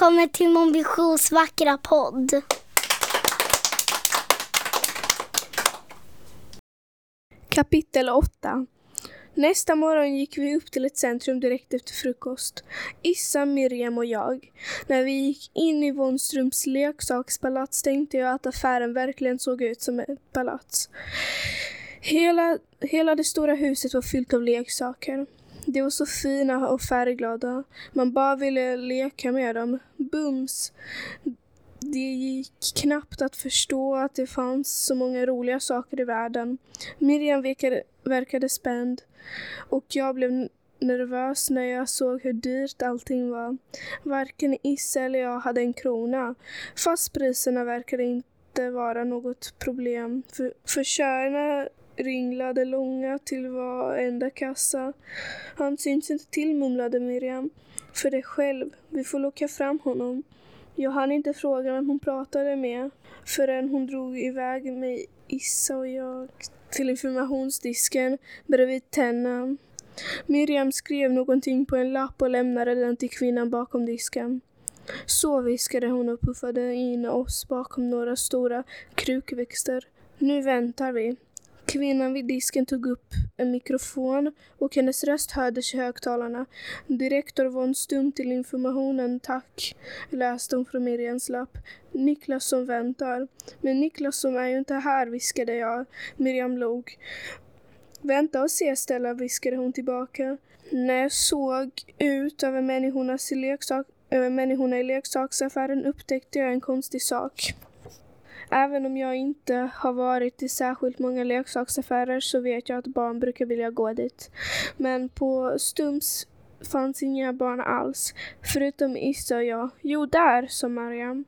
Välkommen till Mon Visions vackra podd. Kapitel 8 Nästa morgon gick vi upp till ett centrum direkt efter frukost. Issa, Miriam och jag. När vi gick in i Wånströms leksakspalats tänkte jag att affären verkligen såg ut som ett palats. Hela, hela det stora huset var fyllt av leksaker. De var så fina och färgglada. Man bara ville leka med dem. Bums! Det gick knappt att förstå att det fanns så många roliga saker i världen. Miriam verkade, verkade spänd och jag blev nervös när jag såg hur dyrt allting var. Varken Issa eller jag hade en krona, fast priserna verkade inte vara något problem. För, för köerna ringlade långa till varenda kassa. Han syns inte till, mumlade Miriam. För dig själv, vi får locka fram honom. Jag hann inte fråga vem hon pratade med förrän hon drog iväg mig, Issa och jag till informationsdisken bredvid Tenna. Miriam skrev någonting på en lapp och lämnade den till kvinnan bakom disken. Så viskade hon och puffade in oss bakom några stora krukväxter. Nu väntar vi. Kvinnan vid disken tog upp en mikrofon och hennes röst hördes i högtalarna. Direktor von Stum till informationen, tack, läste hon från Miriams lapp. Niklas som väntar. Men Niklas som är ju inte här, viskade jag. Miriam log. Vänta och se Stella, viskade hon tillbaka. När jag såg ut över människornas leksak, över människorna i leksaksaffären upptäckte jag en konstig sak. Även om jag inte har varit i särskilt många leksaksaffärer så vet jag att barn brukar vilja gå dit. Men på Stums fanns inga barn alls, förutom Issa och jag. Jo, där, sa Mariam.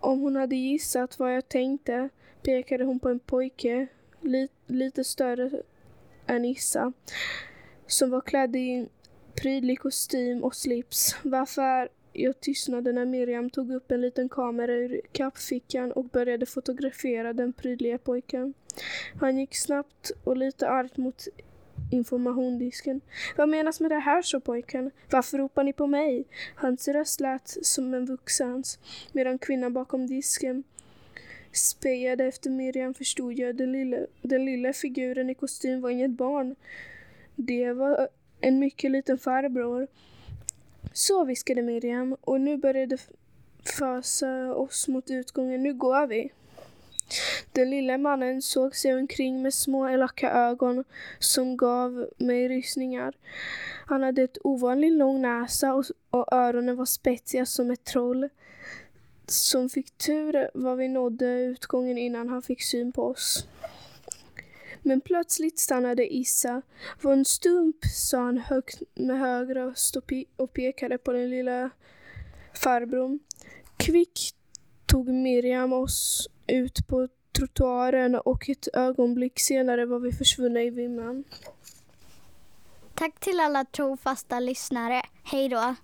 Om hon hade gissat vad jag tänkte pekade hon på en pojke, li lite större än Issa, som var klädd i en prydlig kostym och slips. Varför jag tystnade när Miriam tog upp en liten kamera ur kappfickan och började fotografera den prydliga pojken. Han gick snabbt och lite argt mot informationdisken. Vad menas med det här, sa pojken. Varför ropar ni på mig? Hans röst lät som en vuxens, medan kvinnan bakom disken spejade efter Miriam förstod jag den lilla, den lilla figuren i kostym var inget barn. Det var en mycket liten farbror så viskade Miriam och nu började fösa oss mot utgången. Nu går vi. Den lilla mannen såg sig omkring med små elaka ögon som gav mig rysningar. Han hade ett ovanligt lång näsa och, och öronen var spetsiga som ett troll. Som fick tur var vi nådde utgången innan han fick syn på oss. Men plötsligt stannade Issa. Var en stump, sa han högt med hög röst och, och pekade på den lilla farbrorn. Kvick tog Miriam oss ut på trottoaren och ett ögonblick senare var vi försvunna i vimman. Tack till alla trofasta lyssnare. Hej då!